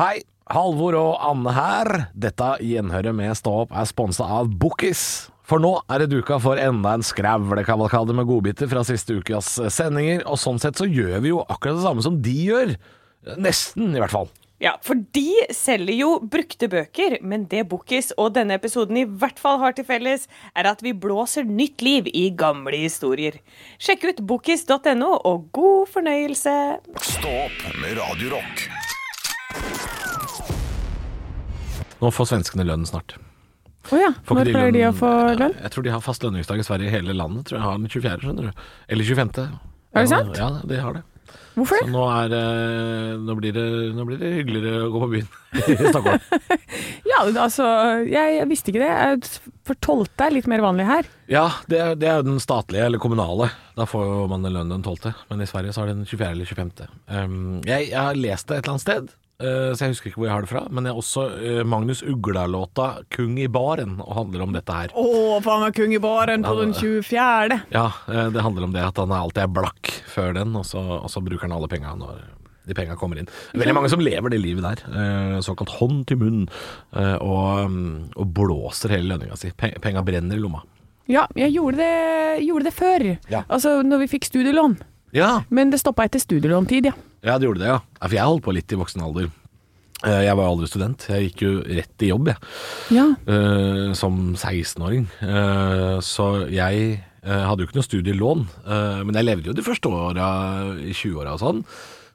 Hei, Halvor og Anne her. Dette gjenhøret med Stå opp er sponsa av Bookis. For nå er det duka for enda en skravlekavalkade med godbiter fra siste ukas sendinger, og sånn sett så gjør vi jo akkurat det samme som de gjør. Nesten, i hvert fall. Ja, for de selger jo brukte bøker, men det Bookis og denne episoden i hvert fall har til felles, er at vi blåser nytt liv i gamle historier. Sjekk ut bookis.no, og god fornøyelse. Stå opp med Radio Rock. Nå får svenskene lønn snart. Å ja. Får ikke Når pleier de å få lønn? Jeg tror de har fast lønningsdag i Sverige i hele landet. Tror jeg har den 24., skjønner du. Eller 25. Er det sant? Ja, de har det. Hvorfor Så nå, er, eh, nå, blir det, nå blir det hyggeligere å gå på byen i Stockholm. Ja, altså, jeg, jeg visste ikke det. For tolvte er litt mer vanlig her. Ja, det det er jo den statlige, eller kommunale. Da får man lønn den 12., men i Sverige så har det den 24. eller 25. Um, jeg, jeg har lest det et eller annet sted, så jeg husker ikke hvor jeg har det fra. Men jeg har også eh, Magnus Ugla-låta 'Kung i baren' og handler om dette her. Å, faen meg kung i baren på den 24. Ja, eh, det handler om det at han alltid er blakk før den, og så, og så bruker han alle penga når de penga kommer inn. Veldig mange som lever det livet der. eh, Såkalt hånd til munn, eh, og, mm, og blåser hele lønninga si. Pe- Penga brenner i lomma. Ja, jeg gjorde det, gjorde det før. Ja. Altså når vi fikk studielån. Ja, Men det stoppa etter studielåntid, ja. Ja, det gjorde det, ja. ja. For jeg holdt på litt i voksen alder. Eh, Jeg var jo aldri student. Jeg gikk jo rett i jobb, jeg. Ja. Eh, som 16-åring. Eh, så jeg hadde jo ikke noe studielån. men jeg levde jo de første åra, i 20-åra og sånn.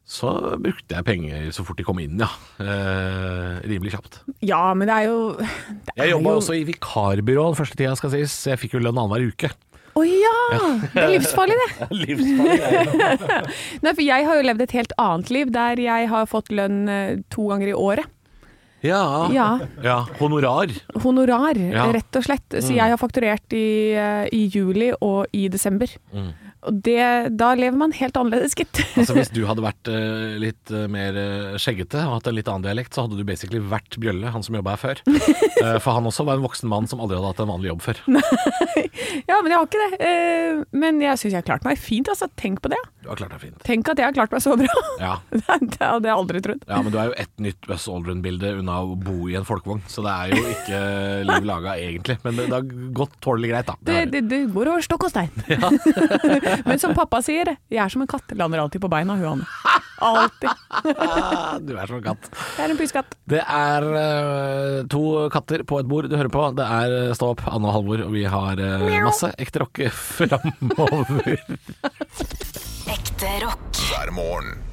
Så brukte jeg penger så fort de kom inn, ja. Eh, rimelig kjapt. ja, men det er jo det Jeg jobba jo- også i vikarbyrå den første tida, skal sies. Jeg fikk jo lønn annenhver uke. Å ja! Det er livsfarlig, det. Livsfarlig greier. Nei, for jeg har jo levd et helt annet liv, der jeg har fått lønn eh, to ganger i året. Ja. Ja. ja. Honorar. Honorar, Ja. rett og slett. Så jeg har fakturert i, eh, i juli og i desember. Og det, da lever man helt annerledes, gitt. Altså Hvis du hadde vært uh, litt uh, mer eh, skjeggete og hatt en litt annen dialekt, så hadde du basically vært Bjølle, han som jobba her før. Uh, for han også var en voksen mann som aldri hadde hatt en vanlig jobb før. ja, men jeg har ikke det. Men jeg syns jeg har klart meg fint, altså. Tenk på det. Du har klart deg fint. Tenk at jeg har klart meg så bra. Ja. det hadde jeg aldri trodd. ja, men du er jo ett nytt Buzz Aldrin-bilde unna å bo i en folkevogn, så det er jo ikke liv laga egentlig. Men det, det har gått tålelig greit, da. Det, det, det går over stokk og stein. Men som pappa sier, jeg er som en katt. Lander alltid på beina, hun Anne. Alltid. Du er som en katt. Jeg er en pyskatt. Det er uh, to katter på et bord du hører på. Det er eh, Stå opp, Anne og Halvor, og vi har uh, masse ekte rock framover. Ekte rock. hver morgen.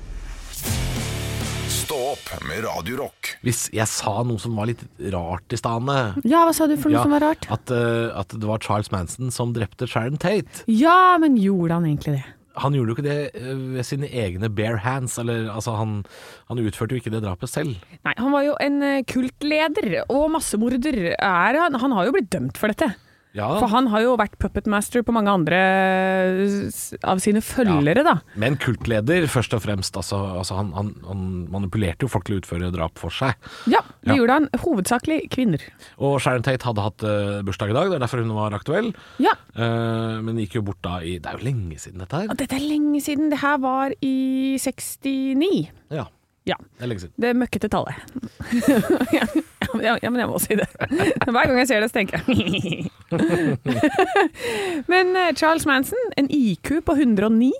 Opp med Radio Rock. Hvis jeg sa noe som var litt rart i stane Ja, hva sa du for noe Ja, som var rart? At, uh, at det var Charles Manson som drepte Sharon Tate. Ja, men gjorde han egentlig det? Han gjorde jo ikke det eh, ved sine egne bare hands. Eller, altså, han, han utførte jo ikke det drapet selv. Nei, han var jo en eh, kultleder og massemorder. Er han, han har jo blitt dømt for dette. Ja, For han har jo vært puppet master på mange andre av sine følgere, da. Men kultleder, først og fremst. Altså, altså han, han, han manipulerte jo folk til å utføre drap for seg. Ja, det Ja. gjorde han. Hovedsakelig kvinner. Og Sharon Tate hadde hatt uh, bursdag i dag, det er derfor hun var aktuell. Ja, Uh, men gikk jo bort da i Det er jo lenge siden dette her. dette er lenge siden. Det her var i 69. Ja, Ja. det er lenge siden. Det møkkete tallet. ja, men jeg må si det. Hver gang jeg ser det, så tenker jeg Men eh, Charles Manson, en IQ på 109.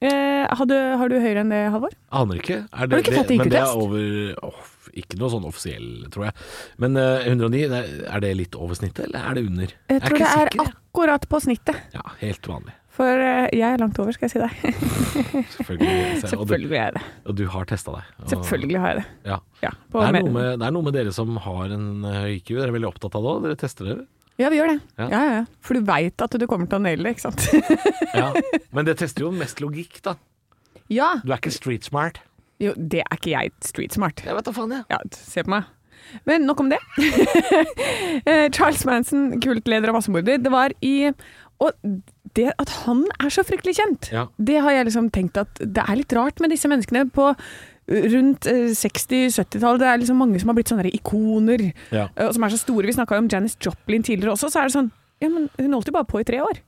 Eh, har du høyere enn det, Halvor? Aner ikke. Er Har du ikke tatt men det er IQ-test? over oh, Ikke noe sånn offisiell, tror jeg. Men eh, 109, er, er det litt over snittet, eller er det under? Jeg tror ikke det er sikker, akkurat på snittet. Ja, helt vanlig. For eh, jeg er langt over, skal jeg si deg. Selvfølgelig. Er jeg det. og du har testa deg. Og, Selvfølgelig har jeg det. Ja. Ja, Det er, med- det er noe med dere som har en høy IQ. Dere er veldig opptatt av det òg. Dere tester dere. ja, vi gjør det. Ja. Ja. Ja. For du veit at du kommer til å naile det, ikke sant? Ja. Men det tester jo mest logikk, da. ja. Du er ikke street smart. Jo, det er ikke jeg street smart. Jeg vet da faen, jeg. Ja, se på meg. Men nok om det. Eh, Charles Manson, kultleder og massemorder. Det var i Og det at han er så fryktelig kjent, Ja. det har jeg liksom tenkt at det er litt rart med disse menneskene på rundt eh, 60-70-tallet. Det er liksom mange som har blitt sånne ikoner, Ja. og som er så store. Vi snakka om Janis Joplin tidligere også, så er det sånn Ja, men hun holdt jo bare på i tre år.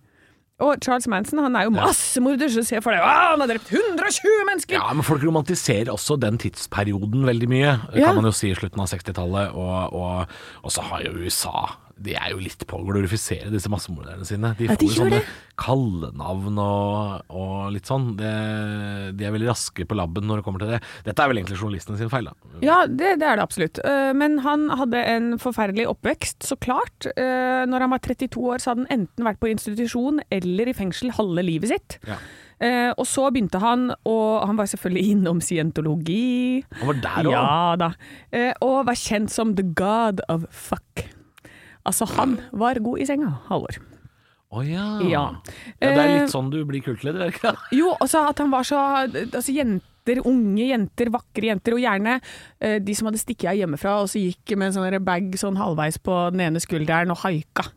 Og Charles Manson han er jo massemorder, så se for deg han har drept 120 mennesker! Ja, men folk romantiserer også den tidsperioden veldig mye, Ja. kan man jo si i slutten av 60-tallet. Og, og, og så har jo USA De er jo litt på å glorifisere disse massemorderne sine. De Ja, får jo sånne kallenavn og, og litt sånn. De, de er veldig raske på labben når det kommer til det. Dette er vel egentlig journalistene sin feil, da. Ja, det, det er det absolutt. Eh, Men han hadde en forferdelig oppvekst, så klart. Eh, Når han var 32 år, så hadde han enten vært på institusjon eller i fengsel halve livet sitt. Ja. Uh, og så begynte han, og han var selvfølgelig innom scientologi. Han var der òg. Ja da. Uh, og var kjent som the god of fuck. Altså, han var god i senga, Halvor. Å ja. Ja. ja. Det er Eh, litt sånn du blir kultleder, er det ikke det? Jo, også at han var så Altså jenter, unge jenter, vakre jenter, og gjerne eh, de som hadde stikket av hjemmefra og så gikk med en sånn bag sånn halvveis på den ene skulderen og haika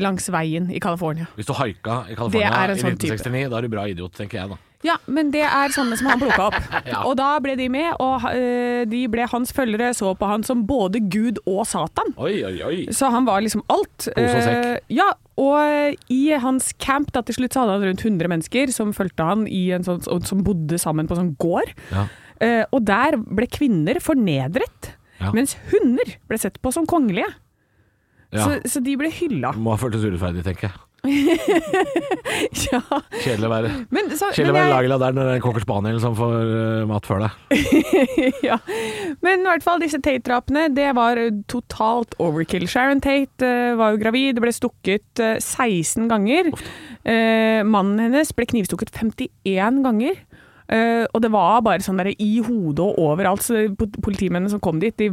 langs veien i California. Hvis du haika i California i sånn type. 1969, da er du bra idiot, tenker jeg da. Ja, men det er sånne som han plukka opp. Ja. Og da ble de med, og eh, de ble hans følgere, så på han som både Gud og Satan. Oi, oi, oi. Så han var liksom alt. Eh, ja, og i hans camp da til slutt så hadde han rundt 100 mennesker som fulgte han i en sånn, som bodde sammen på en sånn gård. Ja. Uh, og der ble kvinner fornedret, Ja. mens hunder ble sett på som kongelige. Ja. Så, så de ble hylla. Må ha føltes urettferdig, tenker jeg. ja. Kjedelig å være Men, så, Kjedelig å være jeg, lagla der når det er en cocker spaniel som får uh, mat før deg. ja. men i hvert fall disse Tate-drapene, det var totalt overkill. Sharon Tate uh, var jo gravid, ble stukket uh, 16 ganger. Eh, mannen hennes ble knivstukket 51 ganger. Eh, og det var bare sånn der i hodet og overalt. Så politimennene som kom dit, de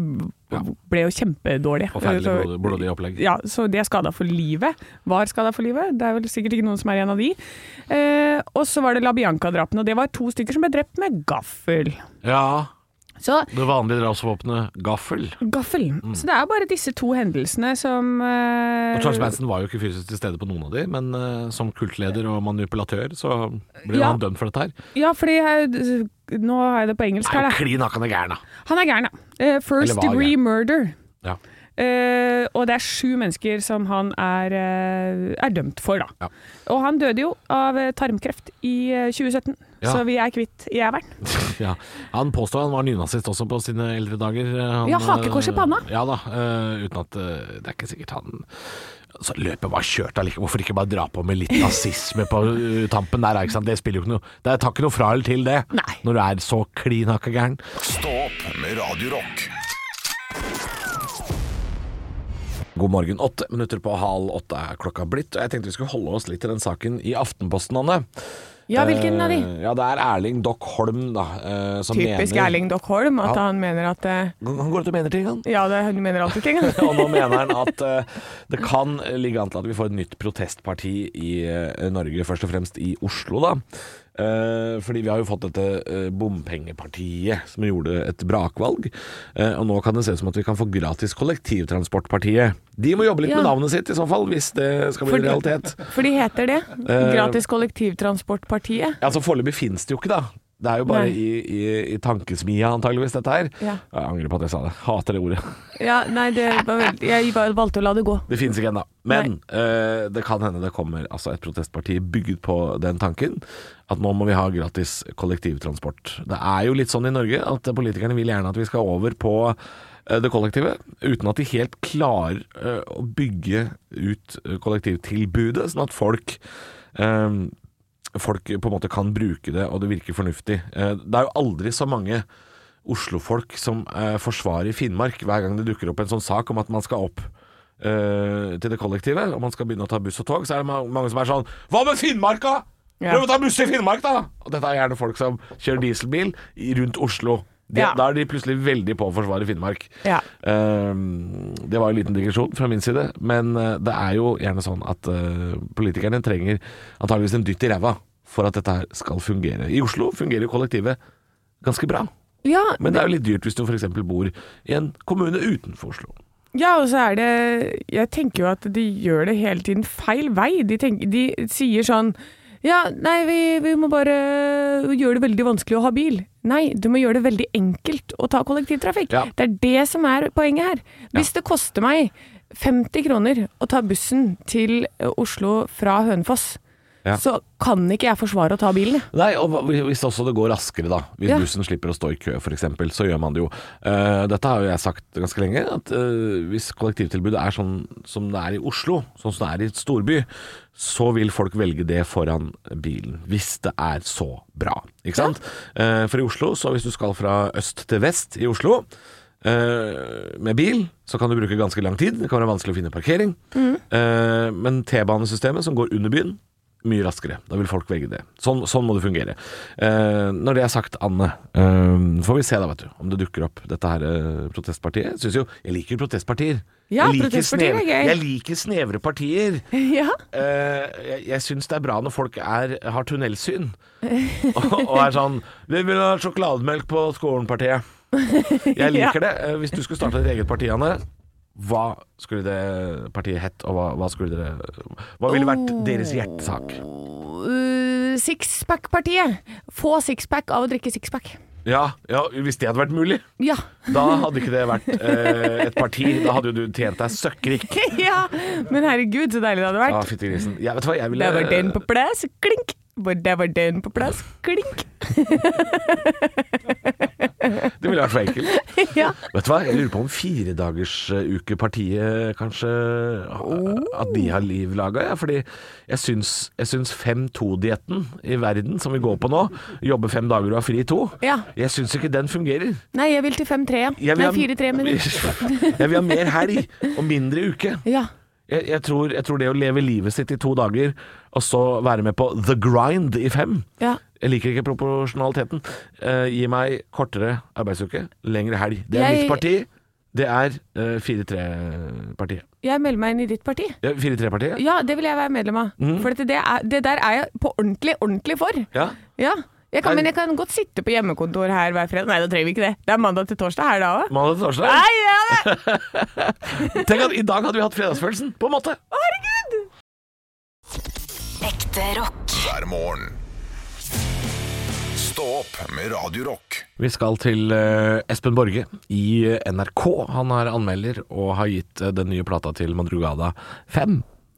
Ja. ble jo kjempedårlige. Forferdelig blodig, blodig opplegg. ja, så de er skada for livet. Var skada for livet. Det er vel sikkert ikke noen som er en av de. Uh, og så var det La Bianca-drapene, og det var to stykker som ble drept med gaffel. Ja, Så det vanlige drapsvåpenet gaffel. gaffel. Så det er bare disse to hendelsene som uh, Og Charles Manson var jo ikke fysisk til stede på noen av de, men uh, som kultleder og manipulatør så ble Ja. han dømt for dette her. Ja, fordi jeg, Nå har jeg det på engelsk Han her, er da. klin hakkende gæren, da. Han er gæren, ja. Uh, first degree gæren. murder. Ja. Uh, og det er sju mennesker som han er, uh, er dømt for, da. Ja. Og han døde jo av eh, tarmkreft i uh, 2017, Ja. så vi er kvitt jævelen. ja. Han påstår han var nynazist også på sine eldre dager. Han, Ja, hakekors i panna. eh, Ja da, uh, uten at uh, Det er ikke sikkert han så Løpet var kjørt allikevel. Hvorfor ikke bare dra på med litt nazisme på eh, tampen der? Ikke sant? Det spiller jo ikke noe Det tar ikke noe fra eller til, det. Nei. Når du er så klin hakka gæren. Stå opp med Radiorock. God morgen. Åtte minutter på halv åtte er klokka blitt. Og jeg tenkte vi skulle holde oss litt til den saken i Aftenposten, Anne. Ja, hvilken av de? Eh, Ja, det er Erling Dock Holm, da. eh, Som Typisk mener Erling Dockholm, at Ja. han mener at eh, Han går ut og mener ting, han. Ja, det, han mener alltid ting. Og nå mener han at det kan ligge an til at vi får et nytt protestparti i Norge, først og fremst i Oslo, da. Eh, fordi vi har jo fått dette eh, bompengepartiet som gjorde et brakvalg. Eh, og nå kan det se ut som at vi kan få gratis kollektivtransportpartiet. De må jobbe litt Ja. med navnet sitt i så fall, hvis det skal bli fordi, realitet. For de heter det. Eh, Gratis kollektivtransportpartiet. Altså Foreløpig fins det jo ikke, da. Det er jo bare i, i, i tankesmia, antageligvis, dette her. Ja. Jeg angrer på at jeg sa det. Hater det ordet. Ja, nei, det var veldig, jeg valgte å la det gå. Det finnes ikke ennå. Men eh, det kan hende det kommer altså, et protestparti bygget på den tanken. At nå må vi ha gratis kollektivtransport. Det er jo litt sånn i Norge at politikerne vil gjerne at vi skal over på eh, det kollektive, uten at de helt klarer eh, å bygge ut eh, kollektivtilbudet, sånn at folk Folk på en måte kan bruke det, og det virker fornuftig. Det er jo aldri så mange Oslofolk som forsvarer Finnmark hver gang det dukker opp en sånn sak om at man skal opp til det kollektive, og man skal begynne å ta buss og tog, så er det mange som er sånn Hva med Finnmark, da? Ja. Prøv å ta buss i Finnmark, da! Og dette er gjerne folk som kjører dieselbil rundt Oslo. De, Ja. Da er de plutselig veldig på å forsvare Finnmark. Ja. Um, det var en liten digresjon fra min side, men eh, det er jo gjerne sånn at uh, politikerne trenger antageligvis en dytt i ræva for at dette her skal fungere. I Oslo fungerer kollektivet ganske bra, Ja, men det er jo litt dyrt hvis du f.eks. bor i en kommune utenfor Oslo. ja, og så er det Jeg tenker jo at de gjør det hele tiden feil vei. De, tenker, de sier sånn Ja, nei, vi, vi må bare gjøre det veldig vanskelig å ha bil. Nei, du må gjøre det veldig enkelt å ta kollektivtrafikk. Ja. Det er det som er poenget her. Hvis det koster meg 50 kroner å ta bussen til Oslo fra Hønefoss, Ja. så kan ikke jeg forsvare å ta bilen. Nei, og hvis også det går raskere, da. Hvis Ja. bussen slipper å stå i kø, f.eks., så gjør man det jo. Uh, dette har jo jeg sagt ganske lenge, at uh, hvis kollektivtilbudet er sånn som det er i Oslo, sånn som det er i et storby, så vil folk velge det foran bilen. Hvis det er så bra, ikke sant? Eh, for i Oslo, så hvis du skal fra øst til vest i Oslo Uh, med bil, så kan du bruke ganske lang tid. Det kan være vanskelig å finne parkering. Eh, men T-banesystemet som går under byen, mye raskere. Da vil folk velge det. Sånn, sånn må det fungere. Eh, når det er sagt, Anne, eh, får vi se da, vet du, om det dukker opp dette her eh, protestpartiet. Jeg synes jo, jeg liker protestpartier. Ja, jeg liker protestpartier er snevre-. Jeg liker snevre partier. Ja. Eh, jeg jeg syns det er bra når folk er, har tunnelsyn. og, og er sånn 'Vi vil ha sjokolademelk på skolen-partiet'. Jeg liker det. Eh, Hvis du skulle starte ditt eget parti, Anne, hva skulle det partiet hett, og hva, hva skulle dere Hva ville vært deres hjertesak? Uh, Sixpack-partiet. Få sixpack av å drikke sixpack. Ja, ja, hvis det hadde vært mulig. Ja. Da hadde ikke det vært eh, et parti. Da hadde jo du tjent deg søkkrik. ja. Men herregud, så deilig det hadde Ja, vært. fytti grisen. Ja, vet hva, jeg ville Der var den på plass, klink. Der var den på plass, klink. Det ville vært for enkelt. ja. Vet du hva, jeg lurer på om firedagersukepartiet kanskje At de har liv laga, ja. Fordi jeg syns, jeg syns 5-2-dietten i verden som vi går på nå, jobbe fem dager og ha fri to, Ja. jeg syns ikke den fungerer. Nei, jeg vil til 5-3, ja. Jeg Nei, ha- 4-3, minutter. jeg. Jeg vil ha mer helg og mindre uke. Ja. Jeg, jeg, tror, jeg tror det å leve livet sitt i to dager, og så være med på the grind i fem ja. Jeg liker ikke proporsjonaliteten. Eh, gi meg kortere arbeidsuke, lengre helg. Det er Jeg- mitt parti. Det er uh, 4-3-partiet. Jeg melder meg inn i ditt parti. Ja, 4-3-partiet? Ja, det vil jeg være medlem av. For dette, det, er, det der er jeg på ordentlig, ordentlig for. Ja. Ja. Jeg kan, men jeg kan godt sitte på hjemmekontor her hver fredag. Nei, da trenger vi ikke det. Det er mandag til torsdag her da òg. Mandag til torsdag? Nei, ja, det. Tenk at i dag hadde vi hatt fredagsfølelsen, på en måte. Herregud! Ekte rock. hver morgen. Stå opp med Radio Rock. Vi skal til eh, Espen Borge i eh, NRK. Han er anmelder og har gitt eh, den nye plata til Madrugada 5.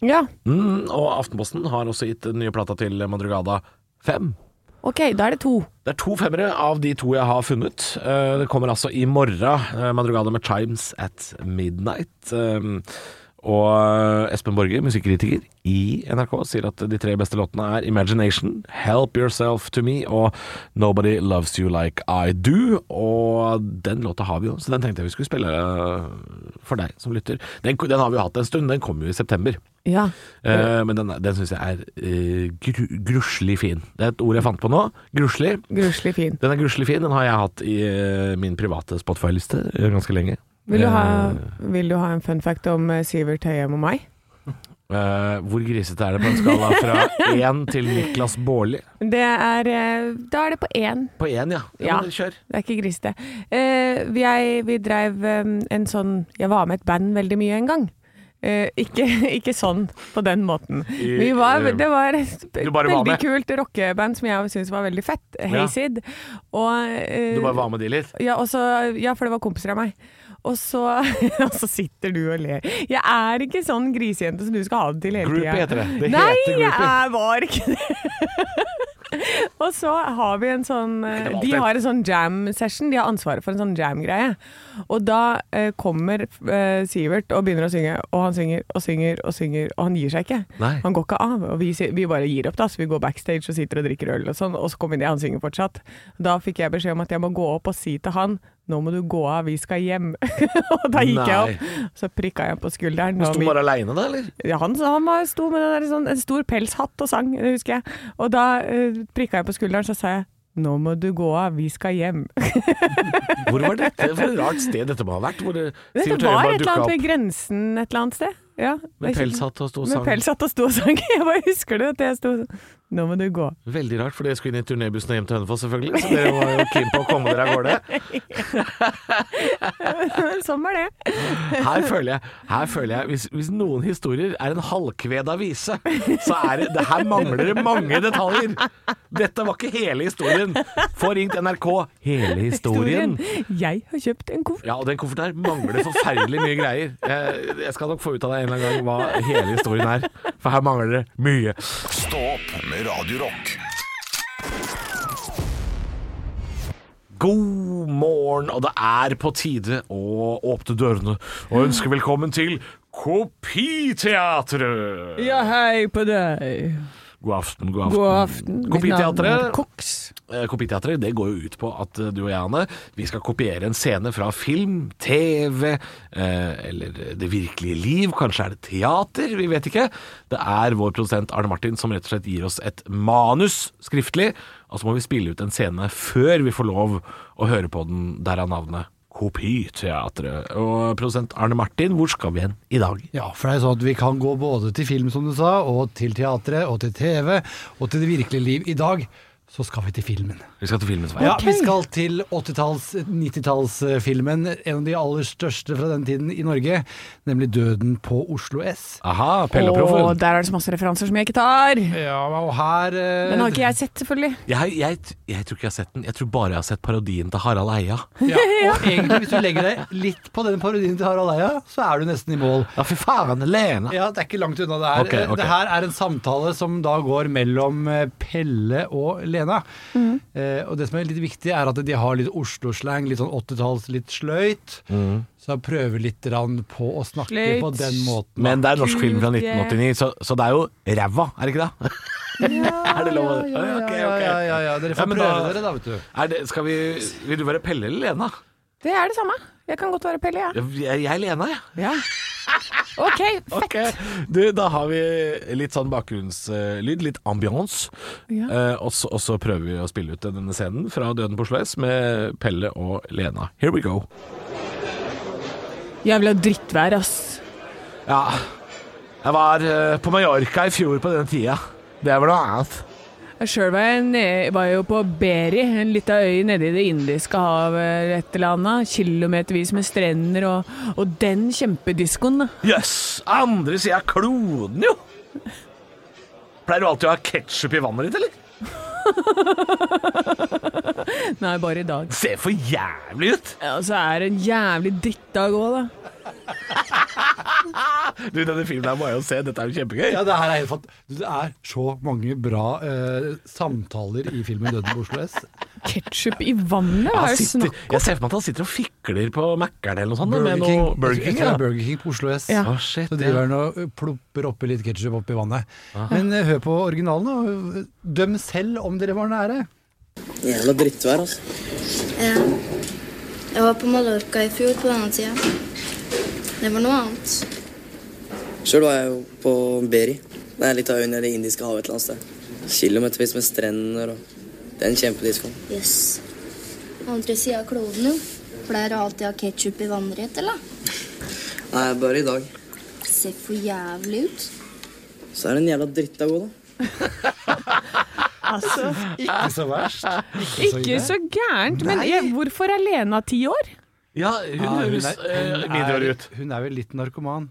Ja, Mm, og Aftenposten har også gitt den nye plata til Madrugada 5. ok, da er det to. Det er to femmere av de to jeg har funnet. Eh, Det kommer altså i morgen. Madrugada med Chimes at Midnight. Og eh, Espen Borge, musikkritiker i NRK, sier at de tre beste låtene er Imagination, Help Yourself to Me og Nobody Loves You Like I Do. Og den låta har vi jo, så den tenkte jeg vi skulle spille eh, for deg som lytter. Den, den har vi jo hatt en stund, den kom jo i september. Ja. Uh, men den, den syns jeg er uh, gru, gruslig fin. Det er et ord jeg fant på nå. Gruslig. Gruslig fin. Den er gruslig fin. Den har jeg hatt i uh, min private Spotify-liste ganske lenge. Vil du, ha, Eh, vil du ha en fun fact om eh, Sivert Høyem og meg? Uh, hvor grisete er det på en skala fra én til Niklas Baarli? Det er Da er det på én. På én, ja. ja. Ja. Kjør. Det er ikke grisete. Uh, vi, jeg, vi dreiv um, en sånn Jeg var med et band veldig mye en gang. Uh, ikke, ikke sånn på den måten. I- Vi var, det var et veldig kult rockeband som jeg syntes var veldig fett. Hayseed. Og, uh, Du bare var med de litt? Ja, også, ja, for det var kompiser av meg. Og så, og så sitter du og ler. Jeg er ikke sånn grisejente som du skal ha det til hele Groupie heter det. Det Nei, heter jeg var ikke det. og så har vi en sånn De har en sånn jam-session. De har ansvaret for en sånn jam-greie. Og da eh, kommer eh, Sivert og begynner å synge, og han synger og synger og synger, og han gir seg ikke. Nei. Han går ikke av. Og vi, vi bare gir opp, da. Så vi går backstage og sitter og drikker øl og sånn, og så kommer det, han synger fortsatt. Da fikk jeg beskjed om at jeg må gå opp og si til han nå må du gå av, vi skal hjem. og da gikk jeg Nei. opp. Så prikka jeg på skulderen. Han sto bare aleine da, eller? ja, han, han var, sto med der, sånn, en stor pelshatt og sang, det husker jeg. Og da uh, prikka jeg på skulderen, så sa jeg nå må du gå av, vi skal hjem. Hvor var dette? For et rart sted dette må ha vært? Hvor det, Dette var et eller annet ved grensen et eller annet sted. Ja, med pelshatt og sto og Med sang. pelshatt og sto og sang. Jeg bare husker det, at jeg sto nå må du gå. Veldig rart, for dere skulle inn i turnébussen og hjem til Hønefoss, selvfølgelig. Så dere var jo keen på å komme dere av gårde. sånn var det. Her føler jeg, her føler jeg hvis, hvis noen historier er en halvkveda vise, så er det, det Her mangler det mange detaljer. Dette var ikke hele historien. Få ringt NRK. Hele historien. Jeg har kjøpt en koffert. Ja, og den kofferten her mangler forferdelig mye greier. Jeg, jeg skal nok få ut av deg en eller annen gang hva hele historien er, for her mangler det mye. Stopp med Radio Rock. God morgen, og det er på tide å åpne dørene og ønske velkommen til Kopiteatret! Ja, hei på deg. God aften, god aften. God aften. Kopiteatret, Koks. eh, Kopiteatret det går jo ut på at eh, du og jeg, Anne, vi skal kopiere en scene fra film, TV eh, eller det virkelige liv. Kanskje er det teater, vi vet ikke. Det er vår produsent Arne Martin som rett og slett gir oss et manus skriftlig, og så må vi spille ut en scene før vi får lov å høre på den, derav navnet Kopiteatret. Og produsent Arne Martin, hvor skal vi hen i dag? Ja, for det er sånn at vi kan gå både til film, som du sa, og til teatret, og til TV, og til det virkelige liv. I dag så skal vi til filmen. Vi skal til filmens vei. Ja, Vi skal til 80-talls, 90-tallsfilmen, en av de aller største fra den tiden i Norge, nemlig 'Døden på Oslo S'. Aha, Pelle og Og Proffen. der er det så masse referanser som jeg ikke tar. Ja, og her eh, Den har ikke jeg sett, selvfølgelig. Jeg, jeg, jeg tror ikke jeg har sett den. Jeg tror bare jeg har sett parodien til Harald Eia. ja, Og egentlig, hvis du legger deg litt på den parodien til Harald Eia, så er du nesten i mål. Ja, fy faen, Lena. Ja, det er ikke langt unna det her. Okay, okay. Det her er en samtale som da går mellom eh, Pelle og Lena. Eh, og det som er litt viktig, er at de har litt Oslo-slang, litt sånn 80-talls, litt sløyt. Så jeg prøver litt på å snakke Sløyt. på den måten. Men det er norsk film fra 1989, så, så det er jo ræva, er det ikke det? er det lov å Ja, ja, ja, ja, ja, ja. Dere får prøve da- dere, da, vet du. Er det, skal vi, vil du være Pelle eller Lena? Det er det samme. Jeg kan godt være Pelle, jeg. Jeg, jeg er Lena, jeg. Ja. OK, fett. Okay. du, Da har vi litt sånn bakgrunnslyd, litt ambiance. Ja. Eh, og, så, og så prøver vi å spille ut denne scenen fra Døden på Oslo S med Pelle og Lena. Here we go. Jævla drittvær, ass. Ja, jeg var eh, på Mallorca i fjor på den tida. Det var noe annet. Sjøl var, jeg jo på Beri, en lita øy nede i Det indiske havet et eller annet. Kilometervis med strender og, og den kjempediskoen, da. Yes, andre sida av kloden, jo! Pleier du alltid å ha ketsjup i vannet ditt, eller? Nei, bare i dag. Ser for jævlig ut! Ja, og så er det en jævlig drittdag òg, da. Du, denne filmen her må jeg jo se, dette er jo kjempegøy. Ja, det her er helt fant- Det er så mange bra eh, samtaler i filmen 'Døden på Oslo S'. Ketsjup i vannet? Hva er det snakk om? jeg ser for meg at han sitter og fikler på Mækkern eller noe sånt. Burger med King. noe Burger King ja. er Burger King på Oslo S. Ja. Oh, shit, Så driver han og plopper oppi litt ketsjup oppi vannet. Men eh, hør på originalen, da. Døm selv om dere var nære. Jævla drittvær, altså. Ja. Jeg var på Mallorca i fjor på denne tida. Det var noe annet. Sjøl var jeg jo på Beri. Det er litt av øya i Det indiske havet et eller annet sted. Kilometervis med strender og en kjempedisk Jøss. Yes. Andre sida av kloden, jo. Pleier å alltid ha ketsjup i vannrett, eller? Nei, bare i dag. Ser for jævlig ut. Så er det en jævla dritta god, da. Ikke så verst. Ikke så Ikke så gærent. Men jeg, hvorfor er Lena ti år? Ja, hun Ja, hun høres er- eh, hun mindreårig ut. Hun er vel litt narkoman.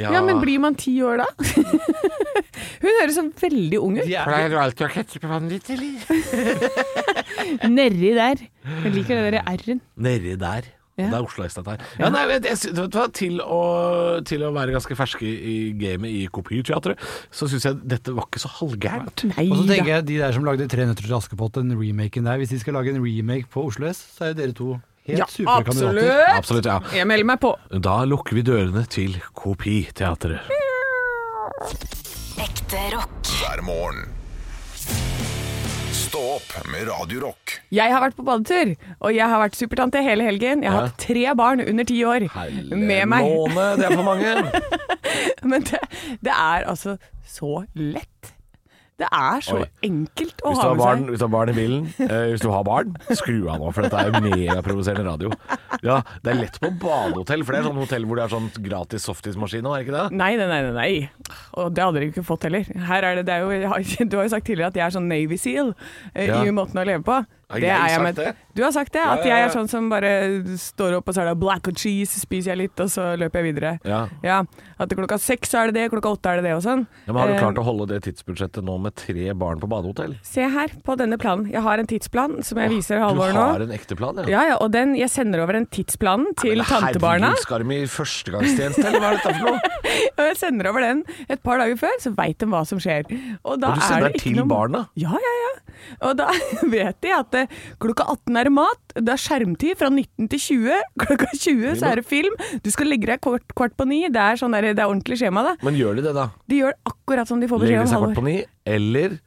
Ja, men blir man ti år da? Hun høres sånn veldig ung ut. Er, Pleier du alltid å ha på vannet ditt, eller? Nedi der. Jeg liker det der R-en. Nedi der. Ja. Det er Oslo S, dette her. Ja, nei, vet, jeg, sy- vet du hva, til å, til å være ganske ferske i gamet i Kopiteatret, så syns jeg dette var ikke så halvgærent. Nei og så da. tenker jeg de der som lagde Tre nøtter til Askepott, den remaken der, hvis de skal lage en remake på Oslo S, så er jo dere to helt Ja, supre kandidater. absolutt. Absolutt, ja. Jeg melder meg på. Da lukker vi dørene til Kopiteatret. Ekte rock. hver morgen. Stå opp med Radio Rock. Jeg har vært på badetur, og jeg har vært supertante hele helgen. Jeg har Ja. hatt tre barn under ti år med meg. Måne, det er for mange. Men det, det er altså så lett. Det er så Oi. enkelt å ha med barn, seg. hvis du har barn i bilen, eh, hvis du har barn, skru av nå, for dette er megaprovoserende radio. Ja, Det er lett på badehotell, for det er sånn hotell hvor det er sånn gratis softismaskin nå, er det ikke det? Nei, nei, nei, nei. Og det hadde dere ikke fått heller. Her er det, det er jo, du har jo sagt tidligere at jeg er sånn Navy Seal eh, Ja. i måten å leve på. Har Det jeg sagt med- det? Du har sagt det, at ja, ja. jeg er sånn som bare står opp og så er det black and cheese, spiser jeg litt, og så løper jeg videre. Ja. Ja, At klokka seks er det det, klokka åtte er det det og sånn. Ja, men Har du Eh, klart å holde det tidsbudsjettet nå med tre barn på badehotell? Se her, på denne planen. Jeg har en tidsplan som jeg viser Du Halvor nå. har en ekte plan, ja? Ja, ja, og den, jeg sender over den tidsplanen til Men tantebarna. Herregud, skal de i førstegangstjeneste, eller hva er dette for noe? Og jeg sender over den et par dager før, så veit de hva som skjer. Og, da Og du er sender ikke til barna? Ja, ja, ja. Og da vet de at eh, klokka 18 er det mat, det er skjermtid fra 19 til 20. Klokka 20 så er det film. Du skal legge deg kvart, kvart på ni. Det er, sånn der, det er ordentlig skjema, da. Men gjør de det, da? De gjør akkurat som de får Legger beskjed om. seg kvart på ni, eller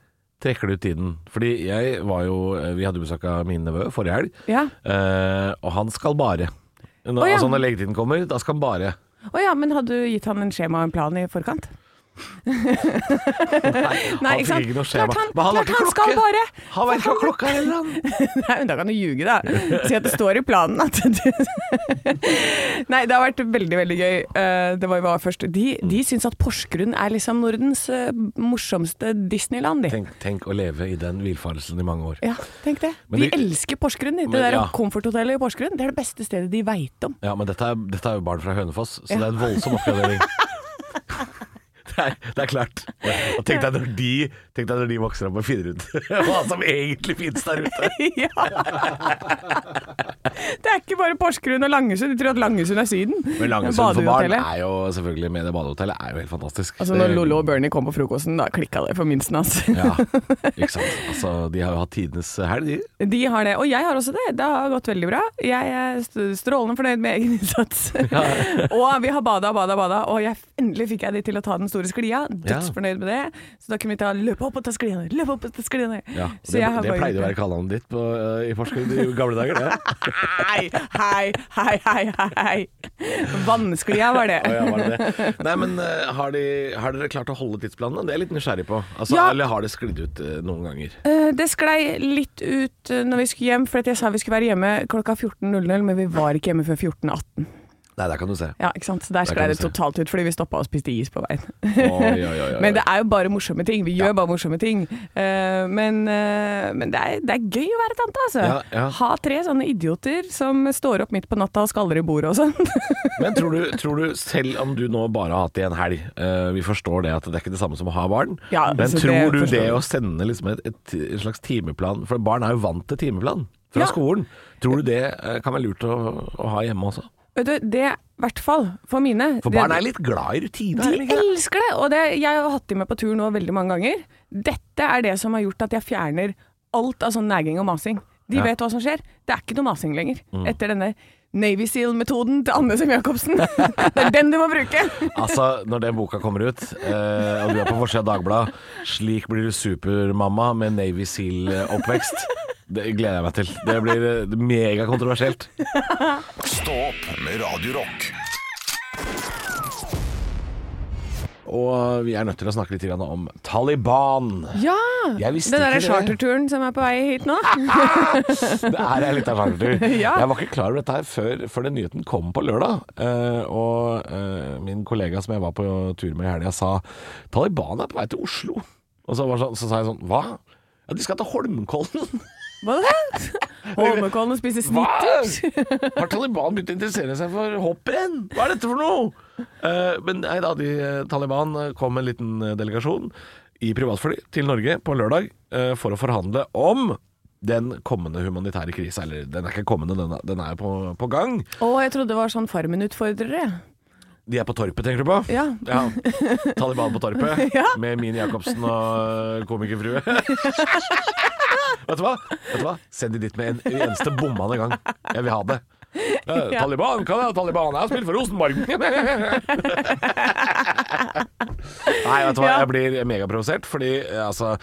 trekker de ut tiden? Fordi jeg var jo Vi hadde besøk av min nevø forrige helg, Ja. eh, og han skal bare. Når, oh, ja. Altså Når leggetiden kommer, da skal han bare. Å ja, men hadde du gitt han en skjema og en plan i forkant? Nei, ikke skjema. Klart han, han klart han skal bare. Han vet ikke hva klokka er heller, han. Nei, men da kan du ljuge, da. Si at det står i planen at du Nei, det har vært veldig, veldig gøy. Eh, Det var jo bare først De, de syns at Porsgrunn er liksom Nordens eh, morsomste Disneyland, de. Tenk, tenk å leve i den villfarelsen i mange år. Ja, tenk det. Men De de- elsker Porsgrunn. de. Det Men, der ja. komforthotellet i Porsgrunn det er det beste stedet de veit om. Ja, men dette er, dette er jo barn fra Hønefoss, så Ja. det er en voldsom oppgradering. Det er, det er klart. Og tenk deg når de, tenk deg når de vokser opp og finner ut hva som egentlig finnes der ute. ja. Det er ikke bare Porsgrunn og Langesund. De tror at Langesund er Syden. Men Langesund for barn er jo selvfølgelig med det badehotellet er jo helt fantastisk. Altså Når Lollo og Bernie kom på frokosten, da klikka det for minsten hans. Ja, ikke sant. Altså, de har jo hatt tidenes helg, de. De har det, og jeg har også det. Det har gått veldig bra. Jeg er strålende fornøyd med egen innsats. og vi har bada og bada og bada, og jeg, endelig fikk jeg de til å ta den store sklia. Dødsfornøyd med det. Så da kunne vi ta løpe opp og ta sklia ned', 'løp opp og ta skliene. Ja, Så det, jeg har det pleide å være kallenavnet ditt på, uh, i Porsgrunn i gamle dager, det. Hei, hei, hei, hei, hei. Vannsklia var det. oh, ja, var det det? Nei, men uh, har, de, har dere klart å holde tidsplanene? Det er jeg litt nysgjerrig på. Altså, Ja. Eller har det sklidd ut uh, noen ganger? Det sklei litt ut når vi skulle hjem, for at jeg sa vi skulle være hjemme klokka 14.00, men vi var ikke hjemme før 14.18. Nei, der kan du se. Ja, ikke sant? Så der sklei det totalt ut, fordi vi stoppa og spiste is på veien. Oi, oi, oi. Men det er jo bare morsomme ting. Vi gjør bare morsomme ting. Uh, men uh, men det, er, det er gøy å være tante, altså. Ja, ja. Ha tre sånne idioter som står opp midt på natta og skaller i bordet og sånn. Men tror du, tror du, selv om du nå bare har hatt det i en helg, uh, vi forstår det at det er ikke det samme som å ha barn, men altså, tror det du forstår det å sende liksom et, et, en slags timeplan For barn er jo vant til timeplan fra skolen. Tror du det kan være lurt å, å ha hjemme også? Du, det i hvert fall for mine. For det- barn er litt glad i rutine. er De det? elsker det! Og det, jeg har hatt de med på tur nå veldig mange ganger. Dette er det som har gjort at jeg fjerner alt av sånn nagging og masing. De Ja. vet hva som skjer. Det er ikke noe masing lenger. Mm. Etter denne Navy Seal-metoden til Anne Sem Jacobsen. det er den du må bruke! Altså, når den boka kommer ut, eh, og du er på forsida av Dagbladet 'Slik blir du supermamma med Navy Seal-oppvekst', det gleder jeg meg til. Det blir eh, megakontroversielt. Stå opp med Radiorock. Og vi er nødt til å snakke litt grann om Taliban. Ja! Den derre charterturen som er på vei hit nå. Det er en liten chartertur. Ja. Jeg var ikke klar over dette her før, før den nyheten kom på lørdag. Uh, og uh, min kollega som jeg var på tur med i helga, sa Taliban er på vei til Oslo. Og så, var sånn, så sa jeg sånn Hva? Ja, de skal til Holmenkollen. Hva er det? Holmenkollen og spise Hva? snitter? Har Taliban begynt å interessere seg for hopprenn? Hva er dette for noe? Uh, men nei da, de, Taliban kom med en liten eh, delegasjon i privatfly til Norge på lørdag uh, for å forhandle om den kommende humanitære krisa. Eller den er ikke kommende, den er, den er på, på gang. Å, jeg trodde det var sånn Farmen-utfordrere. De er på Torpet, tenker du på? Ja. Ja. Taliban på Torpet Ja. med Mini Jacobsen og komikerfrue. Vet du hva? Vet du hva? Send de dit med en eneste bommende gang. Jeg vil ha det. Eh, Taliban, hva er Taliban? Jeg har spilt for Rosenborg. Nei, vet du hva? Ja. Jeg blir megaprovosert, fordi eh, altså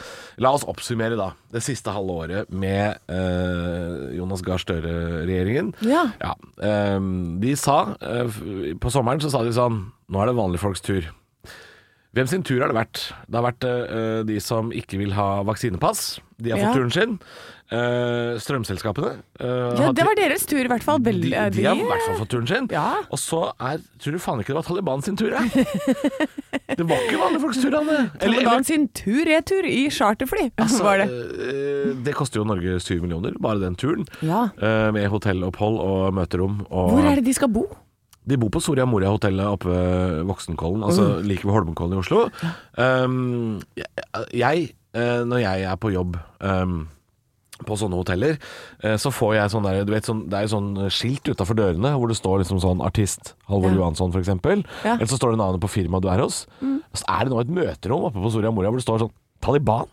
La oss oppsummere, da. Det siste halve året med eh, Jonas Gahr Støre-regjeringen. Ja. Ja, ehm, de sa eh, f- På sommeren så sa de sånn Nå er det vanlige folks tur. Hvem sin tur har det vært? Det har vært uh, de som ikke vil ha vaksinepass. De har fått Ja. turen sin. Uh, strømselskapene Uh, Ja, det var deres tur, i hvert fall. Vel, de, de har i hvert fall fått turen sin. Ja. Og så er Tror du faen ikke det var Taliban sin tur, ja? det var ikke vanlige folks tur, Anne. Eller- Taliban sin tur-retur i charterfly, Altså, var det. det koster jo Norge syv millioner, bare den turen. Ja. Med hotellopphold og møterom. Og Hvor er det de skal bo? De bor på Soria Moria-hotellet oppe ved Voksenkollen, altså like ved Holmenkollen i Oslo. Um, jeg, eh, når jeg er på jobb um, på sånne hoteller, eh, så får jeg sånn der, du vet, sånn, Det er jo sånn skilt utafor dørene hvor det står liksom sånn artist Halvor Ja. Johansson f.eks. Ja. Eller så står det navnet på firmaet du er hos. Mm. så er det nå et møterom oppe på Soria Moria hvor det står sånn Taliban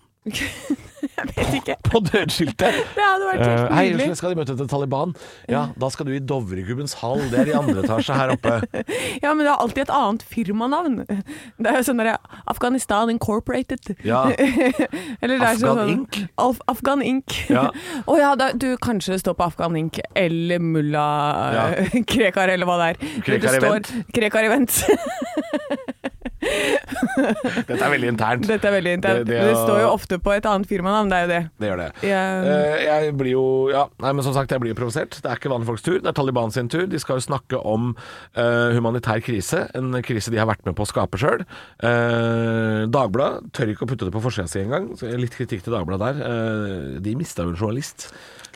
Jeg vet ikke. på dørskiltet. Det hadde vært Eh, helt Hei, nydelig. skal de møte til Taliban? Ja, da skal du i Dovregubbens hall. Det er i andre etasje her oppe. Ja, men det er alltid et annet firmanavn. Det er jo sånn derre Afghanistan Incorporated. Ja. Eller det er Afghan sånn, Inc. Alf, Afghan Inc. Ja. oh, ja, da, du kanskje det står på Afghan Inc. eller mulla Ja. Krekar, eller hva det er. Krekar Event. Krekar Event. Dette er veldig internt. Dette er veldig internt. Det- Det, det- står jo ofte på et annet firmanavn, det er jo det. Det gjør det. Jeg- Eh, jeg blir jo Ja, nei, men som sagt, jeg blir provosert. Det er ikke vanlige folks tur, det er Taliban sin tur. De skal jo snakke om uh, humanitær krise, en krise de har vært med på å skape sjøl. Dagbladet tør ikke å putte det på forsida si engang. Litt kritikk til Dagbladet der. Uh, de mista jo en journalist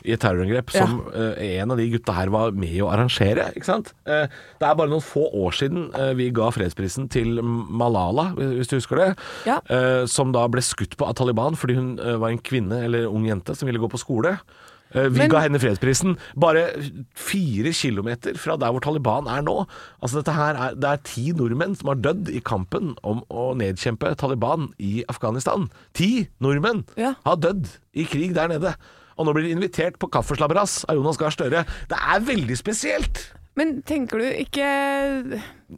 i et terrorangrep som eh, en av de gutta her var med å arrangere. Ikke sant? Eh, det er bare noen få år siden eh, vi ga fredsprisen til Malala, hvis du husker det. Ja. eh, som da ble skutt på av Taliban fordi hun eh, var en kvinne eller ung jente som ville gå på skole. Eh, vi Men- ga henne fredsprisen bare fire kilometer fra der hvor Taliban er nå. Altså dette her er, Det er ti nordmenn som har dødd i kampen om å nedkjempe Taliban i Afghanistan. Ti nordmenn Ja. har dødd i krig der nede. Og nå blir de invitert på kaffeslabberas av Jonas Gahr Støre. Det er veldig spesielt! Men tenker du ikke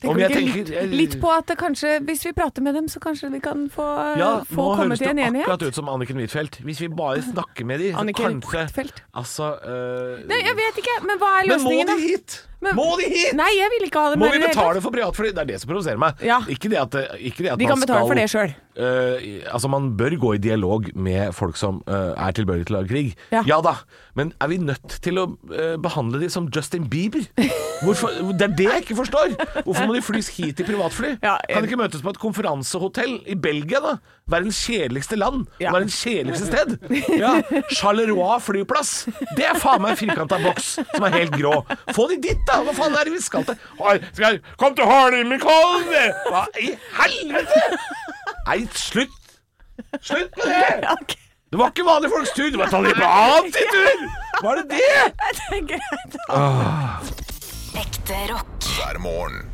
tenker du ikke tenker- litt, litt på at kanskje, hvis vi prater med dem, så kanskje vi kan få, Ja, få komme til en enighet? Nå høres det akkurat ut som Anniken Huitfeldt. Hvis vi bare snakker med dem, så Anniken kanskje Huitfeldt? Altså øh, Nei, jeg vet ikke, men hva er løsningen? Men må de hit? Men- må de hit? Nei, jeg vil ikke ha det Må vi betale for privatfly? Det er det som provoserer meg. Ja. Ikke det at, det- ikke det at de man kan betale for det sjøl. Uh, altså Man bør gå i dialog med folk som uh, er tilbøyelige til å lage krig. Ja. da, men er vi nødt til å uh, behandle de som Justin Bieber? Hvorfor, det er det jeg ikke forstår! Hvorfor må de flys hit i privatfly? Ja, kan de ikke møtes på et konferansehotell i Belgia, da? Verdens kjedeligste land. Ja. Verdens kjedeligste sted. Ja, Charleroi flyplass. Det er faen meg en firkanta boks som er helt grå. Få de dit, da! Hva faen er det vi skal til? Skal jeg Kom til Holmenkollen! Hva i helvete? Nei, slutt! Slutt med det! Det var ikke vanlige folks tur, det var Taliban sin tur! Var det det? det er greit. Ekte rock. hver morgen.